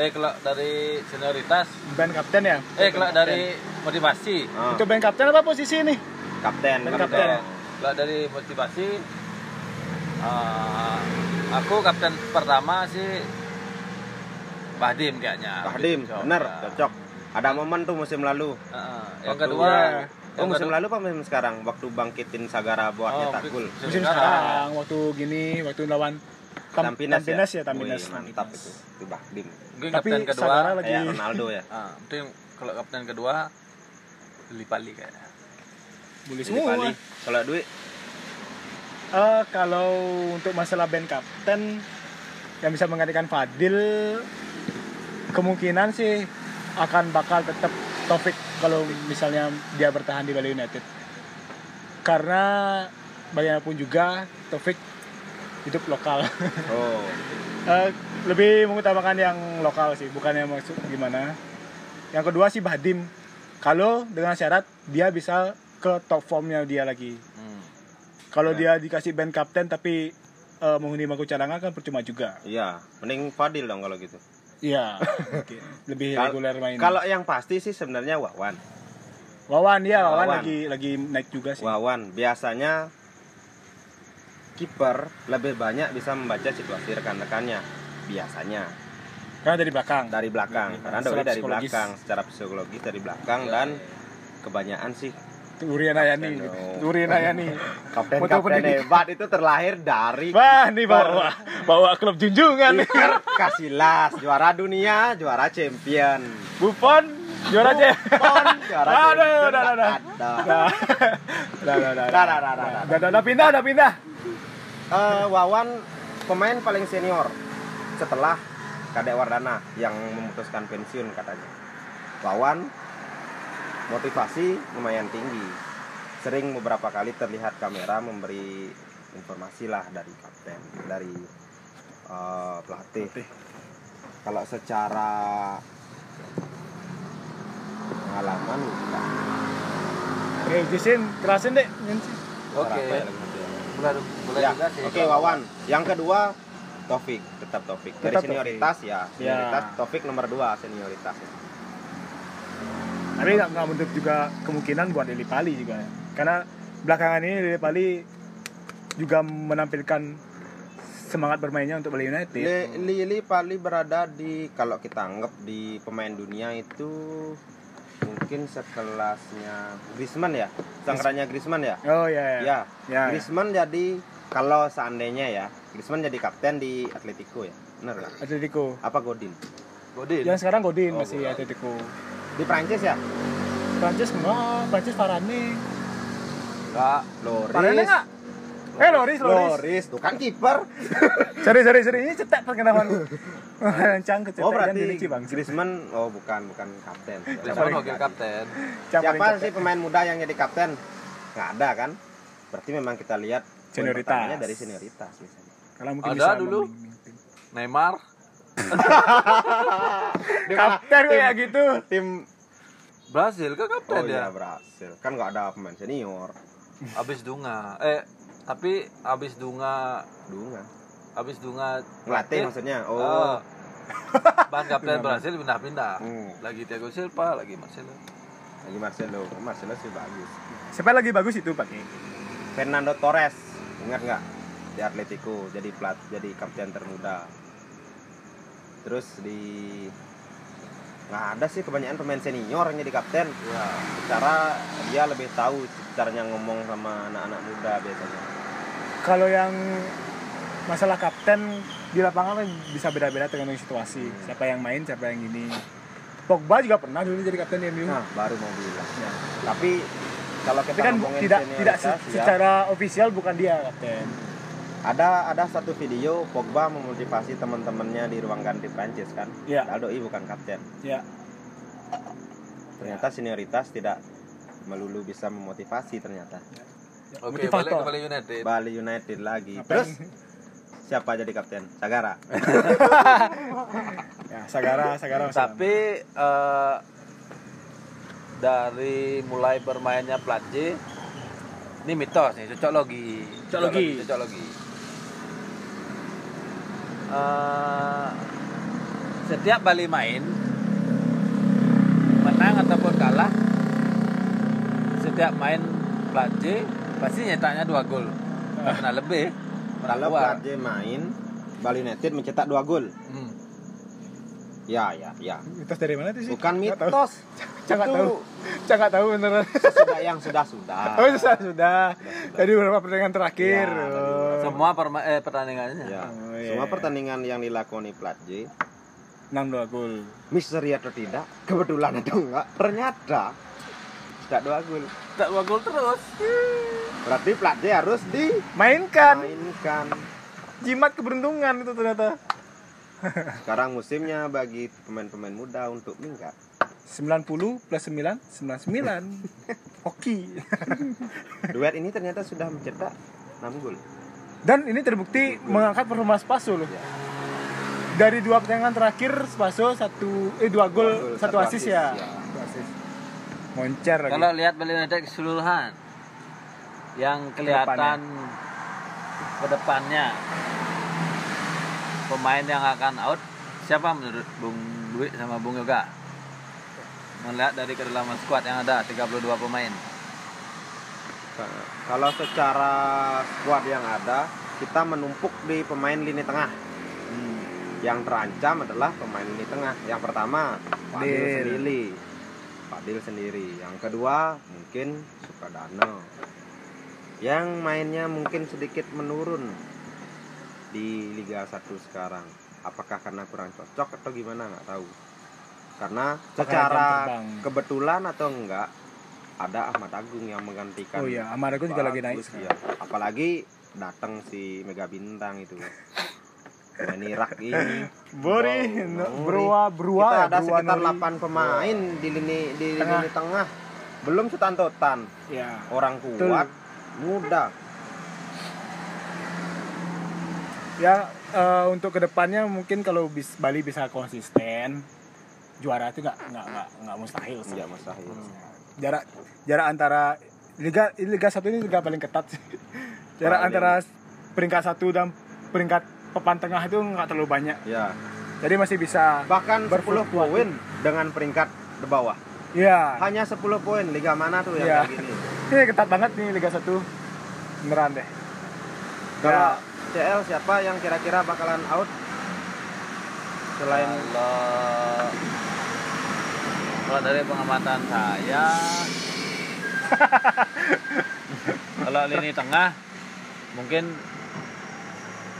Eh kalau dari senioritas, band kapten ya eh kalau dari motivasi. Oh, itu band kapten apa posisi nih kapten, band kapten. kapten. Kalau dari motivasi, eh, aku kapten pertama sih Bahdim kayaknya. Bahdim, Cocok, bener, ya. Ada momen tuh musim lalu. Heeh. yang Waktu- kedua, ya. Oh yang musim kedua- lalu apa musim sekarang? Waktu bangkitin Sagara buat Oh, nyetak gol. musim musim sekarang. sekarang waktu gini waktu lawan Tam- Tampinas, Tampinas ya? ya Tampinas Wih, mantap itu. Itu Bahdim. Mungkin tapi kapten kedua, Sagara lagi Kayak Ronaldo ya. ah, mungkin kalau kapten kedua Lipali kayaknya. boleh Jadi semua Pali. Kalau duit Eh, kalau untuk masalah band kapten yang bisa menggantikan Fadil kemungkinan sih akan bakal tetap Taufik kalau misalnya dia bertahan di Bali United karena bagaimanapun juga Taufik hidup lokal Oh, Eh, lebih mengutamakan yang lokal sih bukan yang maksud gimana yang kedua sih Bahdim kalau dengan syarat dia bisa ke top formnya dia lagi Hmm. kalau dia dikasih band kapten tapi eh, menghuni bangku cadangan kan percuma juga. iya. Mending Fadil dong kalau gitu. Iya. Lebih reguler main. Kalau yang pasti sih sebenarnya Wawan. Wawan ya, Wawan, Wawan. lagi lagi naik juga sih. Wawan biasanya kiper lebih banyak bisa membaca situasi rekan-rekannya biasanya Karena dari belakang. dari belakang Iya, karena dari belakang secara psikologis dari belakang dan kebanyakan sih Urian Ayani. Dong. Urian Ayani. kapten kapten hebat itu terlahir dari Wah, nih bawa bawa klub junjungan kiper Casillas juara dunia juara champion Buffon juara aja. Pon, juara Aduh, champion udah, udah, udah. ada. Dah, dah, dah, dah, Dah, dah, dah, dah, dah. dah, dah, dah, pindah, dah, pindah. Eh, Wawan pemain paling senior setelah Kadek Wardana yang memutuskan pensiun katanya. Wawan motivasi lumayan tinggi. Sering beberapa kali terlihat kamera memberi informasi lah dari kapten, dari eh, pelatih. Kalau secara pengalaman enggak. Oke, Jason, kerasin deh. Oke. Berapa ya ya? Boleh, boleh Ya, juga sih. Oke Wawan. Yang kedua Taufik, tetap Taufik. Dari Tetap senioritas ya, senioritas Ya. Taufik nomor dua senioritas. Tapi nggak nggak menutup juga kemungkinan buat Lili Pali juga. Karena belakangan ini Lili Pali juga menampilkan semangat bermainnya untuk Bali United. Li- Lili Pali berada di kalau kita anggap di pemain dunia itu mungkin sekelasnya Griezmann ya, sangkarannya Griezmann ya. Oh ya. Ya, Ya, Griezmann jadi kalau seandainya ya, Griezmann jadi kapten di Atletico ya, benar nggak? Atletico. Apa Godin? Godin. Yang sekarang Godin Oh, masih Godin. Atletico. Di Prancis ya? Prancis enggak, Prancis Varane. Enggak. Loris. Varane enggak? Eh Loris, Loris. Loris, tuh kan kiper. Sorry, sorry, sorry. Ini cetek perkenalan. Cang kecetek Oh berarti dan direci, Bang. Griezmann oh bukan bukan kapten. Griezmann wakil kapten. Siapa sih pemain muda yang jadi kapten? Nggak ada kan? Berarti memang kita lihat Senioritas. dari senioritas biasanya. Kalau mungkin Ada bisa dulu. memimpin. Neymar. Kapten kayak gitu. Tim Brazil ke oh kapten iya dia. berhasil. Kan nggak ada pemain senior. Abis Dunga. Eh, tapi abis Dunga Dunga. abis Dunga Ngelatih latih, maksudnya. Oh. Oh. Ban kapten Brasil pindah-pindah. Hmm. Lagi Thiago Silva, lagi Marcelo. Lagi Marcelo. Marcelo sih bagus. Siapa lagi bagus itu pakai? Fernando Torres. Ingat nggak? Di Atletico jadi plat jadi kapten termuda. Terus di nggak ada sih kebanyakan pemain senior yang jadi kapten. Ya. Cara dia lebih tahu caranya ngomong sama anak-anak muda biasanya. Kalau yang masalah kapten di lapangan kan bisa beda-beda tergantung situasi. Siapa yang main, siapa yang ini. Pogba juga pernah dulu jadi kapten di MU. Nah, baru mau bilang. Ya. Tapi kalau kita Tapi kan tidak tidak se- senioritas, ya, secara ofisial bukan dia kapten. Ada ada satu video Pogba memotivasi teman-temannya di ruang ganti Prancis kan. Iya. Padahal doi bukan kapten. Ya. Ternyata senioritas tidak melulu bisa memotivasi ternyata. Oke, Motivator. balik ke Bali United. Bali United lagi. Apa Terus yang- siapa jadi kapten? Sagara. ya, Sagara, Sagara. Tapi eh, dari mulai bermainnya Platje ini mitos nih, cocok logi. Cocok logi. Cocok logi. Eh, setiap Bali main menang ataupun kalah setiap main Platje pasti nyetaknya dua gol. Nggak pernah lebih. Pernah Kalau. Platje main, Bali United mencetak dua gol. Hmm. Ya, ya, ya. Mitos dari mana tuh sih? Bukan mitos. Itu tahu. Cak nggak tahu beneran. Sudah yang sudah-sudah. Oh sudah sudah. Sudah, Dari beberapa pertandingan terakhir. Oh. Semua perma- eh, pertandingannya. Ya. Oh, iya. Semua pertandingan yang dilakoni Platje, 6-2 gol. misteri atau tidak, kebetulan atau enggak, ternyata tidak dua gol. Tak dua gol terus. Berarti Platje harus Mainkan dimainkan. jimat keberuntungan itu ternyata. Sekarang musimnya bagi pemain-pemain muda untuk minggat. 90 plus 9 99. Oke. Duet ini ternyata sudah mencetak 6 gol. Dan ini terbukti mengangkat performa Spaso loh. Dari dua pertandingan terakhir Spaso satu eh dua gol, satu, satu asis assist, ya. ya. Satu assist. Moncer lagi. Kalau lihat Bali United keseluruhan yang kelihatan ke depannya pemain yang akan out siapa menurut Bung Dwi sama Bung Yoga? Melihat dari kedalaman skuad yang ada 32 pemain. Kalau secara squad yang ada, kita menumpuk di pemain lini tengah. Hmm. Yang terancam adalah pemain lini tengah. Yang pertama, Fadil sendiri. Fadil sendiri. Yang kedua, mungkin Sukadana. Yang mainnya mungkin sedikit menurun di Liga 1 sekarang. Apakah karena kurang cocok atau gimana nggak tahu. Karena secara kebetulan atau enggak ada Ahmad Agung yang menggantikan Oh iya, Amar aku juga lagi naik iya. Apalagi datang si Mega Bintang itu. Main Irak ini. Bori, Wow, berua, berua, Kita ada berua sekitar Nori. 8 pemain di lini di Tengah. lini tengah. Belum setantotan. Ya. Orang Betul. kuat, muda. Ya eh, untuk ke depannya mungkin kalau bis, Bali bisa konsisten juara itu nggak nggak nggak nggak mustahil sih. Enggak mustahil. Jarak jarak antara liga liga satu ini liga paling ketat sih. Jarak Paling. antara peringkat satu dan peringkat papan tengah itu nggak terlalu banyak. Ya. Jadi masih bisa. Bahkan 10 Berfluktuatif. poin dengan peringkat di bawah. Ya. Hanya 10 poin. Liga mana tuh yang Iya. kayak gini? Ini ketat banget nih liga satu. Beneran deh. Kalau CL siapa yang kira-kira bakalan out? Selain kalau dari pengamatan saya kalau lini tengah mungkin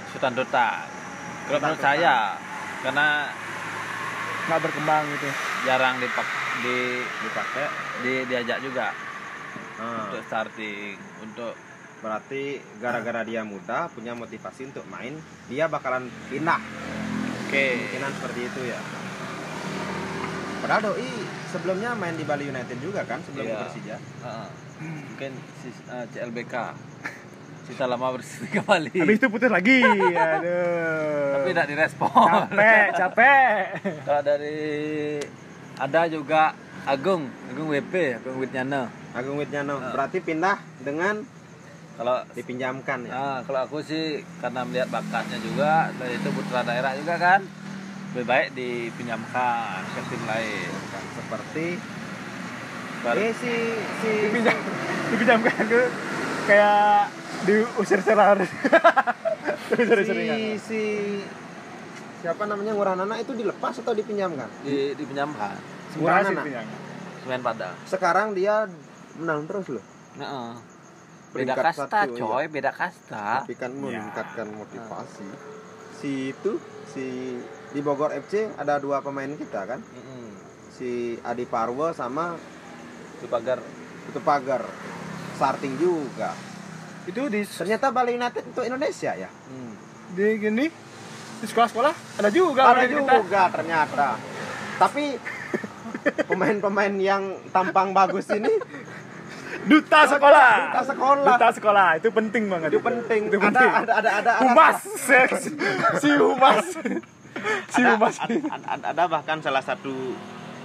Sultan Dota. Kalau menurut Dota. saya karena nggak berkembang gitu. jarang dipak di dipakai di diajak juga Ah, untuk starting untuk berarti gara-gara dia muda punya motivasi untuk main dia bakalan pindah oke kemungkinan seperti itu ya padahal doi sebelumnya main di Bali United juga kan sebelum Iya. ke Persija Heeh. mungkin si eh, CLBK sisa lama bersih kembali Habis itu putus lagi. Aduh. tapi tidak direspon capek, capek. kalau dari ada juga Agung Agung WP Agung Witnyana Agung Ah. berarti pindah dengan kalau dipinjamkan ya ah, kalau aku sih karena melihat bakatnya juga dari itu putra daerah juga kan lebih baik dipinjamkan ke tim lain Kan, seperti Baru- eh si si Dipinjam, dipinjamkan ke kayak diusir sorry, si, si siapa namanya ngurah anak itu dilepas atau dipinjamkan? Di dipinjamkan. Dipinjam. Semen Padang sekarang dia menang terus loh. Heeh. beda Peringkat kasta satu, coy beda kasta. Tapi kan Ya. meningkatkan motivasi. Si itu si di Bogor FC ada dua pemain kita kan Mm-mm. si Adi Parwo sama di pagar itu pagar starting juga Itu di ternyata Bali United untuk Indonesia ya hmm. di gini di sekolah-sekolah ada juga ada orang kita. juga ternyata tapi pemain-pemain yang tampang bagus ini Duta sekolah. Duta sekolah. Duta sekolah itu penting banget. itu penting Itu ada penting. ada ada ada Humas, seks. si humas. Si ada, humas. ada, ada- ada bahkan salah satu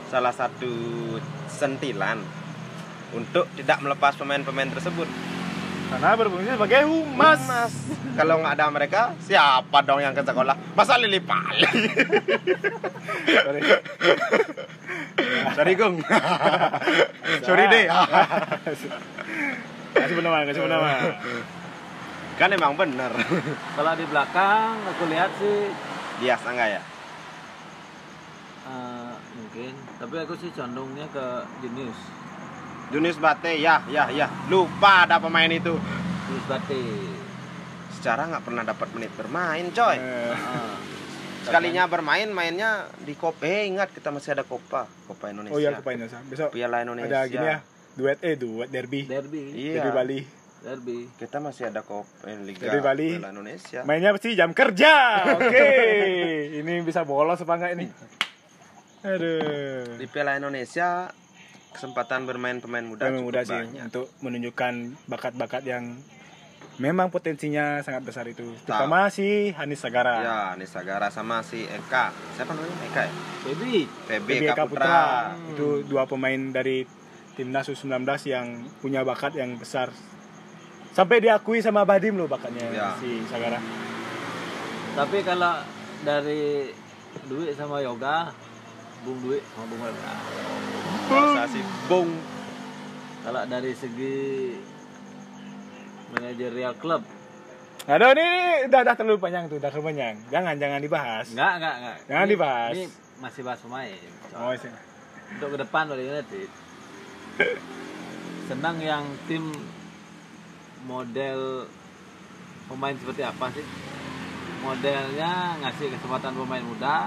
salah satu sentilan untuk tidak melepas pemain-pemain tersebut. Karena berfungsi sebagai humas. Mas, kalau nggak ada mereka, siapa dong yang ke sekolah? Masa lili pali? Sorry. Sorry Gung. Sorry deh. Kasih penama, kasih penama. kan emang bener. kalau di belakang aku lihat sih Dia enggak ya? eh, mungkin tapi aku sih condongnya ke Jenius Junis Bate, ya, ya, ya. Lupa ada pemain itu. Jenius Bate Secara nggak pernah dapat menit bermain, coy. Heeh. Sekalinya bermain, mainnya di Copa. Eh, ingat kita masih ada Copa, Copa Indonesia. Oh iya, lupa Indonesia. Besok Piala Indonesia. ada gini ya. Duet eh duet derby. derby Iya. Derby Bali. Derby Kita masih ada Copa eh, Liga Derby Bali. Piala Indonesia. Mainnya pasti jam kerja. Oke. ini bisa bolos apa enggak ini? Aduh. Di Piala Indonesia kesempatan bermain pemain muda cukup mudah sih banyak. untuk menunjukkan bakat-bakat yang memang potensinya sangat besar itu. Terutama si Hanis Sagara. Ya, Nisagara sama si Eka. Siapa namanya? Eka ya? PB PB Eka Eka Putra. Putra. Itu dua pemain dari timnas U19 yang punya bakat yang besar. Sampai diakui sama Badim loh bakatnya Ya. si Sagara. tapi kalau dari Duit sama Yoga, Bung Duit sama Bung Yoga. Masa sih bung. Kalau dari segi manajerial klub, Aduh ini, ini udah, udah terlalu panjang tuh, udah terlalu panjang. Jangan jangan dibahas. enggak enggak enggak. Jangan Ini- dibahas. Ini masih bahas pemain. Oh, sih. Untuk ke depan Bali United. Senang yang tim model pemain seperti apa sih? Modelnya ngasih kesempatan pemain muda.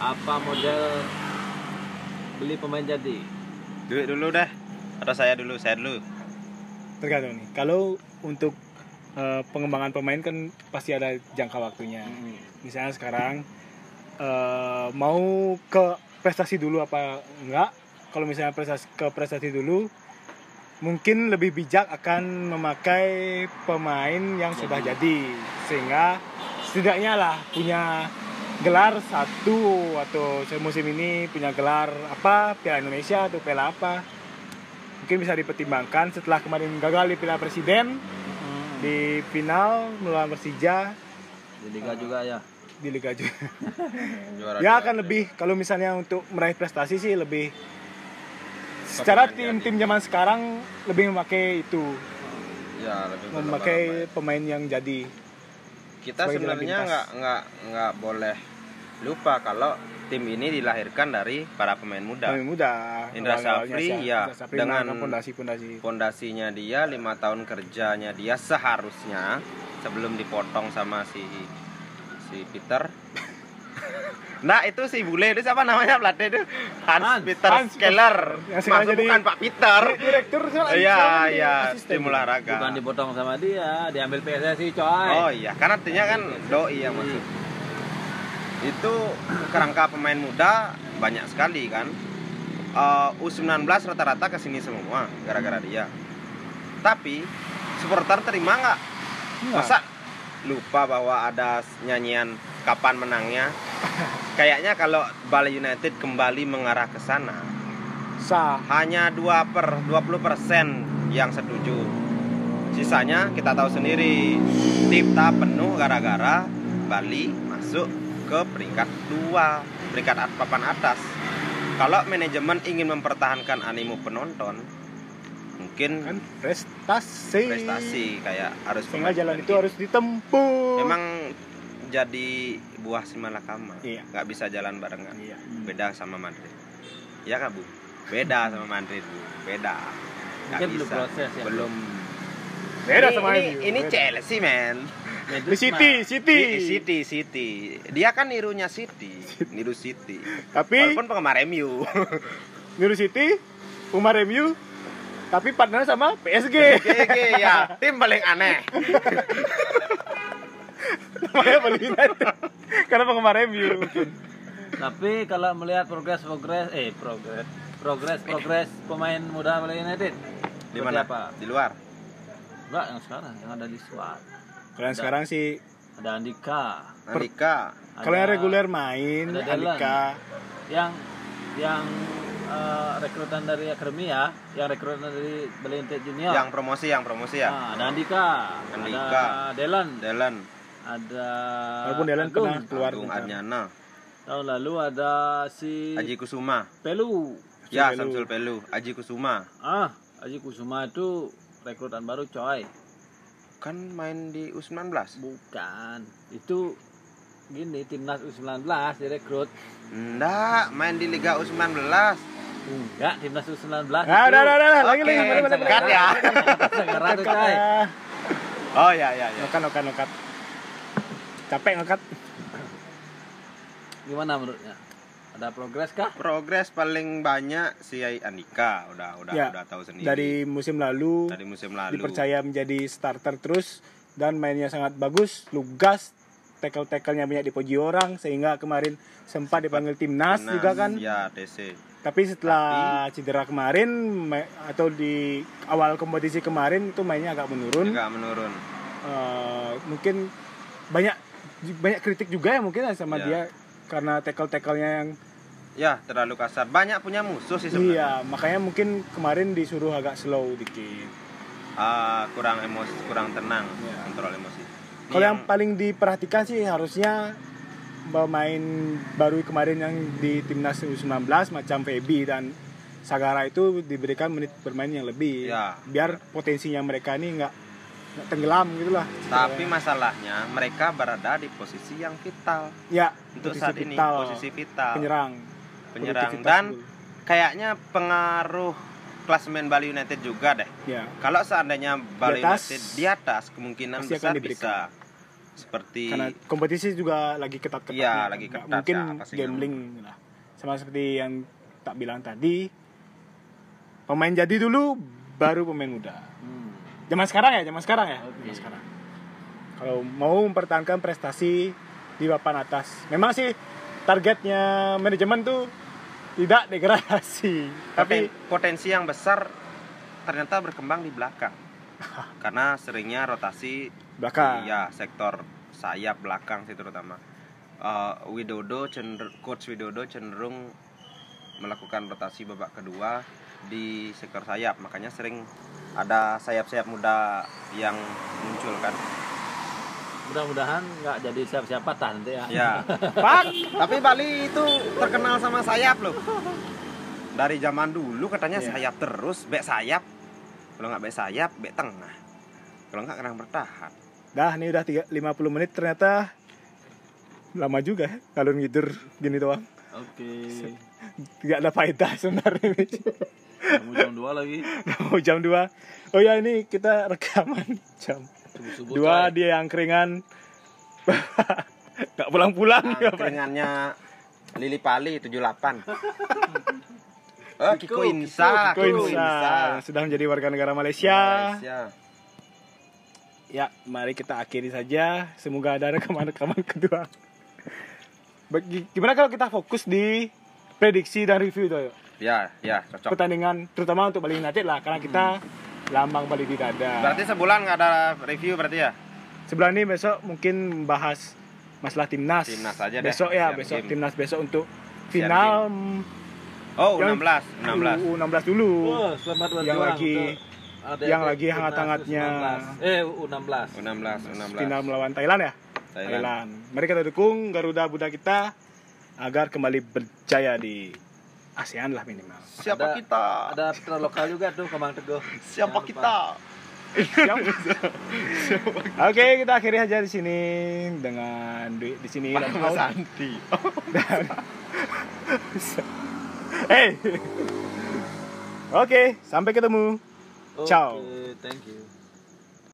Apa model beli pemain jadi? Duit dulu dah. Atau saya dulu, saya dulu. tergantung nih. Kalau untuk eh, pengembangan pemain kan pasti ada jangka waktunya. Misalnya sekarang eh, mau ke prestasi dulu apa enggak? Kalau misalnya prestasi ke prestasi dulu, mungkin lebih bijak akan memakai pemain yang sudah jadi. sehingga setidaknya lah punya gelar satu atau musim ini punya gelar apa Piala Indonesia atau Piala apa mungkin bisa dipertimbangkan setelah kemarin gagal di Piala Presiden di final melawan Persija. Di Liga juga ya. di Liga juga. Ya akan lebih kalau misalnya untuk meraih prestasi sih lebih secara pemain tim-tim zaman sekarang lebih memakai itu. Ya, lebih memakai pemain yang jadi. Kita sebenarnya nggak nggak nggak boleh lupa kalau tim ini dilahirkan dari para pemain muda. pemain muda. Indra Safri, Indra ya, Safri dengan- melakukan pondasi-pondasi Pondasinya dia lima tahun kerjanya dia seharusnya sebelum dipotong sama si si Peter. Nah itu si bule itu siapa namanya pelatih itu Hans, Hans, Peter Hans, Skeller. yang Maksud jadi- bukan Pak Peter. direktur Iya iya tim olahraga. Bukan dipotong sama dia, diambil PSSI coy. Oh iya, karena artinya kan doi yang masuk. Itu kerangka pemain muda banyak sekali kan. Eh, U19 rata-rata ke sini semua gara-gara dia. Tapi supporter terima nggak? Nggak. Masa lupa bahwa ada nyanyian kapan menangnya? Kayaknya kalau Bali United kembali mengarah ke sana, sah hanya 2 per 20 persen yang setuju. Sisanya kita tahu sendiri Tipta penuh gara-gara Bali masuk ke peringkat 2 peringkat at- papan atas. Kalau manajemen ingin mempertahankan animo penonton mungkin kan prestasi. Prestasi kayak harus sehingga jalan itu harus ditempuh. Memang jadi buah si malakama Iya. nggak bisa jalan barengan. Iya. Beda sama Madrid. Ya kan bu? Beda sama Madrid bu. Beda. Nggak Mungkin belum bisa. proses ya. belum. Beda ini, sama ini, ini Beda. Chelsea men. Di City City. Di- City City. Dia kan nirunya City. Niru City. Tapi walaupun penggemar MU Niru City Umar MU tapi partner sama PSG GG ya. Tim paling aneh namanya Bali United karena penggemar MU mungkin. Tapi kalau melihat progres progres eh progres progres progres pemain muda Bali United di mana? apa? di luar? Enggak yang sekarang yang ada di squad. kalau yang sekarang sih Ada Andika, Andika. Kalau yang reguler main ada. Andika. Yang yang eh, rekrutan dari akademi ya, yang rekrutan dari Bali United Junior. yang promosi yang promosi ya? Nah, ada Andika, Andika. ada Delan, Delan ada walaupun Dylan Agung. pernah keluar Agung Tahun lalu ada si Aji Kusuma Pelu. ya Pelu. Samsul Pelu Aji Kusuma Ah, Aji Kusuma itu rekrutan baru coy. kan main di U19 Bukan. Itu gini timnas U19 direkrut. Enggak, main di Liga U19 Enggak, timnas U19. ah udah udah udah lagi lagi cut ya. Sekarang Cut, coy. Oh ya ya ya Nokat, nokat, nokat. Capek nokat. Gimana menurutnya? Ada progres kah? Progres paling banyak si Andika udah udah Ya, udah tahu sendiri Dari musim lalu dari musim lalu. dipercaya menjadi starter terus dan mainnya sangat bagus, lugas, tackle-tacklenya banyak dipuji orang sehingga kemarin sempat dipanggil timnas juga kan. Ya, TC. Tapi setelah cedera kemarin ma- atau di awal kompetisi kemarin itu mainnya agak menurun. Juga menurun. Eh, mungkin banyak banyak kritik juga ya mungkin ya sama Ya. dia karena tackle-tacklenya yang Ya, terlalu kasar. Banyak punya musuh sih iya sebenarnya. makanya mungkin kemarin disuruh agak slow dikit. Ah, kurang emosi, kurang tenang Ya. kontrol emosi. Kalau yang paling diperhatikan sih harusnya pemain baru kemarin yang di timnas U19 macam Feby dan Sagara itu diberikan menit bermain yang lebih Ya. biar potensinya mereka ini nggak tenggelam gitulah. Tapi masalahnya mereka berada di posisi yang vital. Ya untuk saat ini, vital, posisi vital, penyerang. Penyerang. Dan gol. kayaknya pengaruh klasemen Bali United juga deh. ya. Kalau seandainya Bali atas, United di atas, kemungkinan besar bisa. Seperti karena kompetisi juga lagi ketat-ketatnya. Iya, lagi Nggak ketat, mungkin ya, gambling lah sama seperti yang tak bilang tadi pemain jadi dulu baru pemain muda. Hmm. Zaman sekarang ya zaman sekarang ya Oke. zaman sekarang kalau mau mempertahankan prestasi di papan atas memang sih targetnya manajemen tuh tidak degradasi tapi Poten- potensi yang besar ternyata berkembang di belakang. Karena seringnya rotasi belakang Iya, sektor sayap belakang sih terutama. Eh, Widodo cenderung coach Widodo cenderung melakukan rotasi babak kedua di sektor sayap, makanya sering ada sayap-sayap muda yang muncul kan. Mudah-mudahan nggak jadi siapa-siapa tah nanti ya. Ya. Pak Tapi Bali itu terkenal sama sayap loh. Dari zaman dulu katanya Iya. sayap terus, bek sayap. Kalau nggak bek sayap, bek tengah. Kalau nggak kadang bertahan. dah ini udah tiga- 50 menit ternyata lama juga ya kalau ngidur gini doang Oke. tidak ada faedah sebenarnya Kamu jam 2 lagi. mau jam 2 oh ya ini kita rekaman jam dua coy. dia yang keringan nggak pulang-pulang Nah, ya, Pak. keringannya Lili Pali 78. Oh, Kiko Kiko, Insa, Kiko Insa sudah menjadi warga negara Malaysia. Malaysia. Ya, mari kita akhiri saja. Semoga ada rekaman-rekaman kedua. Bagi, gimana kalau kita fokus di prediksi dan review tuh? Ya, ya, cocok. Pertandingan terutama untuk Bali United lah karena kita lambang Bali di dada. Berarti sebulan nggak ada review berarti ya? Sebelah ini besok mungkin bahas masalah timnas. Timnas aja deh, Besok ya, siap besok game. timnas besok untuk final Oh, Yang- 16, 16. U16 dulu. Wah, selamat berjuang. Yang lagi- adik-adik yang lagi hangat-hangatnya. U19. Eh, U16. U16, U16. Final melawan Thailand ya? Thailand. Thailand. Mari kita dukung Garuda Buddha kita agar kembali berjaya di ASEAN lah minimal. Siapa Ada- kita? Ada putra lokal juga tuh Kemang Teguh. Siapa Jangan kita? Siap. Oke, kita akhiri aja di sini dengan di, di sini dan Mas. Santi. Hey. Oke, sampai ketemu. Ciao. Oke, thank you.